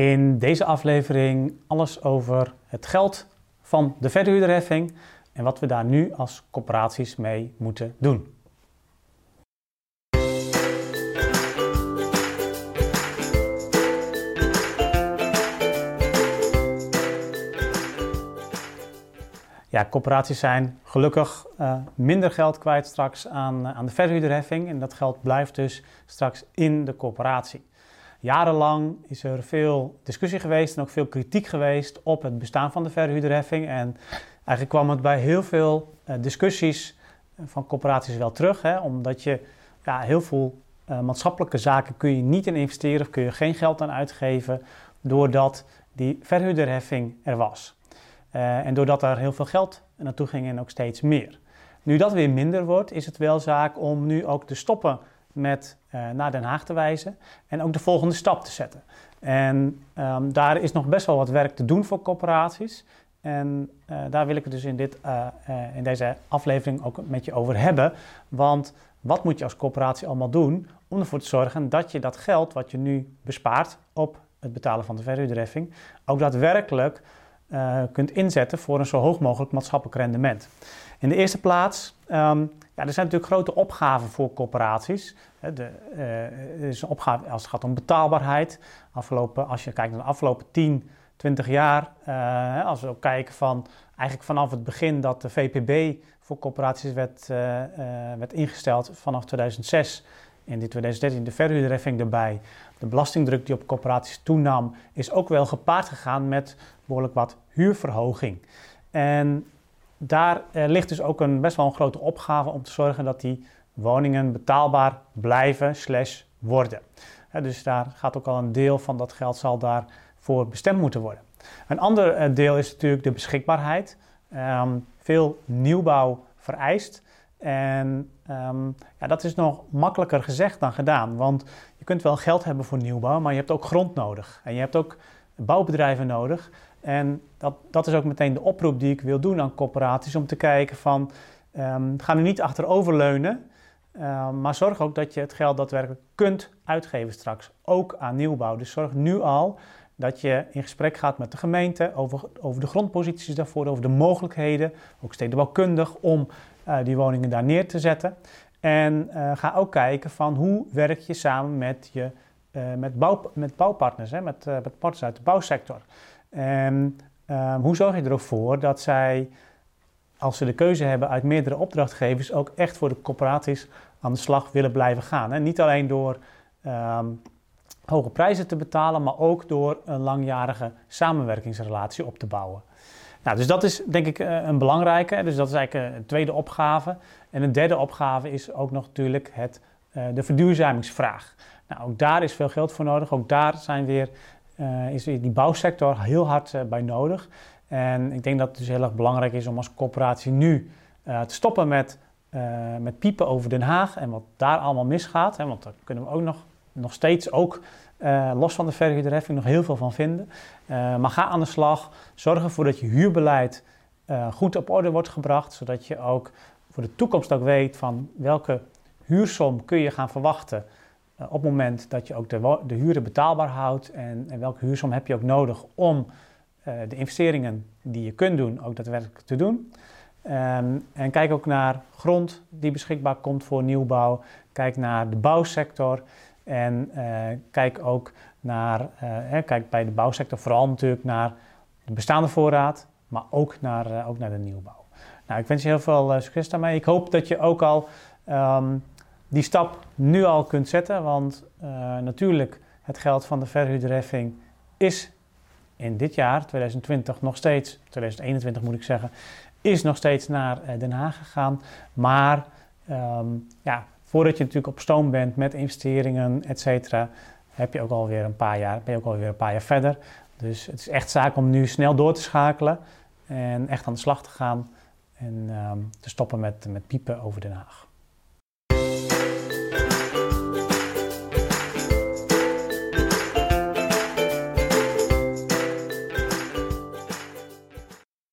In deze aflevering alles over het geld van de verhuurderheffing en wat we daar nu als corporaties mee moeten doen. Ja, corporaties zijn gelukkig uh, minder geld kwijt straks aan, uh, aan de verhuurderheffing en dat geld blijft dus straks in de corporatie. Jarenlang is er veel discussie geweest en ook veel kritiek geweest op het bestaan van de verhuurderheffing. En eigenlijk kwam het bij heel veel uh, discussies van corporaties wel terug, hè, omdat je ja, heel veel maatschappelijke zaken kun je niet in investeren of kun je geen geld aan uitgeven doordat die verhuurderheffing er was. En doordat er heel veel geld naartoe ging en ook steeds meer. Nu dat weer minder wordt, is het wel zaak om nu ook te stoppen met uh, naar Den Haag te wijzen en ook de volgende stap te zetten. En um, daar is nog best wel wat werk te doen voor corporaties. En uh, daar wil ik het dus in, dit, in deze aflevering ook met je over hebben. Want wat moet je als corporatie allemaal doen om ervoor te zorgen dat je dat geld wat je nu bespaart op het betalen van de verhuurderheffing ook daadwerkelijk uh, kunt inzetten voor een zo hoog mogelijk maatschappelijk rendement. In de eerste plaats, um, ja, er zijn natuurlijk grote opgaven voor corporaties. De, uh, er is een opgave als het gaat om betaalbaarheid. Afgelopen, als je kijkt naar de afgelopen 10, 20 jaar, uh, als we ook kijken van eigenlijk vanaf het begin dat de VPB voor corporaties werd, werd ingesteld vanaf 2006 in 2013 de verhuurderheffing erbij. De belastingdruk die op corporaties toenam, is ook wel gepaard gegaan met behoorlijk wat huurverhoging. En daar eh, ligt dus ook een, best wel een grote opgave om te zorgen dat die woningen betaalbaar blijven slash worden. dus daar gaat ook al een deel van dat geld zal daarvoor bestemd moeten worden. Een ander eh, deel is natuurlijk de beschikbaarheid. Um, veel nieuwbouw vereist. En um, ja, dat is nog makkelijker gezegd dan gedaan. Want je kunt wel geld hebben voor nieuwbouw, maar je hebt ook grond nodig. En je hebt ook bouwbedrijven nodig. En dat, dat is ook meteen de oproep die ik wil doen aan corporaties om te kijken van um, ga nu niet achteroverleunen, um, maar zorg ook dat je het geld daadwerkelijk kunt uitgeven straks, ook aan nieuwbouw. Dus zorg nu al dat je in gesprek gaat met de gemeente over, over de grondposities daarvoor, over de mogelijkheden, ook stedenbouwkundig, om uh, die woningen daar neer te zetten. En uh, ga ook kijken van hoe werk je samen met, je, uh, met, bouw, met bouwpartners, hè, met, met partners uit de bouwsector. En um, hoe zorg je er ook voor dat zij, als ze de keuze hebben uit meerdere opdrachtgevers, ook echt voor de corporaties aan de slag willen blijven gaan. En niet alleen door um, hoge prijzen te betalen, maar ook door een langjarige samenwerkingsrelatie op te bouwen. Nou, dus dat is denk ik eh, een belangrijke. Dus dat is eigenlijk een tweede opgave. En een derde opgave is ook nog natuurlijk het, de verduurzamingsvraag. Nou, ook daar is veel geld voor nodig. Ook daar zijn weer, uh, is die bouwsector heel hard bij nodig. En ik denk dat het dus heel erg belangrijk is om als corporatie nu te stoppen met, met piepen over Den Haag en wat daar allemaal misgaat. Hè, want daar kunnen we ook nog, nog steeds ook los van de verhuurderheffing nog heel veel van vinden. Maar ga aan de slag. Zorg ervoor dat je huurbeleid goed op orde wordt gebracht. Zodat je ook voor de toekomst ook weet van welke huursom kun je gaan verwachten. op het moment dat je ook de, de huren betaalbaar houdt. En, en, welke huursom heb je ook nodig om de investeringen die je kunt doen ook daadwerkelijk te doen. Um, en kijk ook naar grond die beschikbaar komt voor nieuwbouw. Kijk naar de bouwsector. En uh, kijk ook naar, uh, kijk bij de bouwsector vooral natuurlijk naar de bestaande voorraad, maar ook naar, ook naar de nieuwbouw. Nou, ik wens je heel veel succes daarmee. Ik hoop dat je ook al um, die stap nu al kunt zetten, want natuurlijk het geld van de verhuurderheffing is in dit jaar, 2020, nog steeds, 2021 moet ik zeggen, is nog steeds naar Den Haag gegaan. Maar um, ja, voordat je natuurlijk op stoom bent met investeringen, et cetera, heb je ook alweer een paar jaar, ben je ook alweer een paar jaar verder. Dus het is echt zaak om nu snel door te schakelen en echt aan de slag te gaan en um, te stoppen met, met piepen over Den Haag.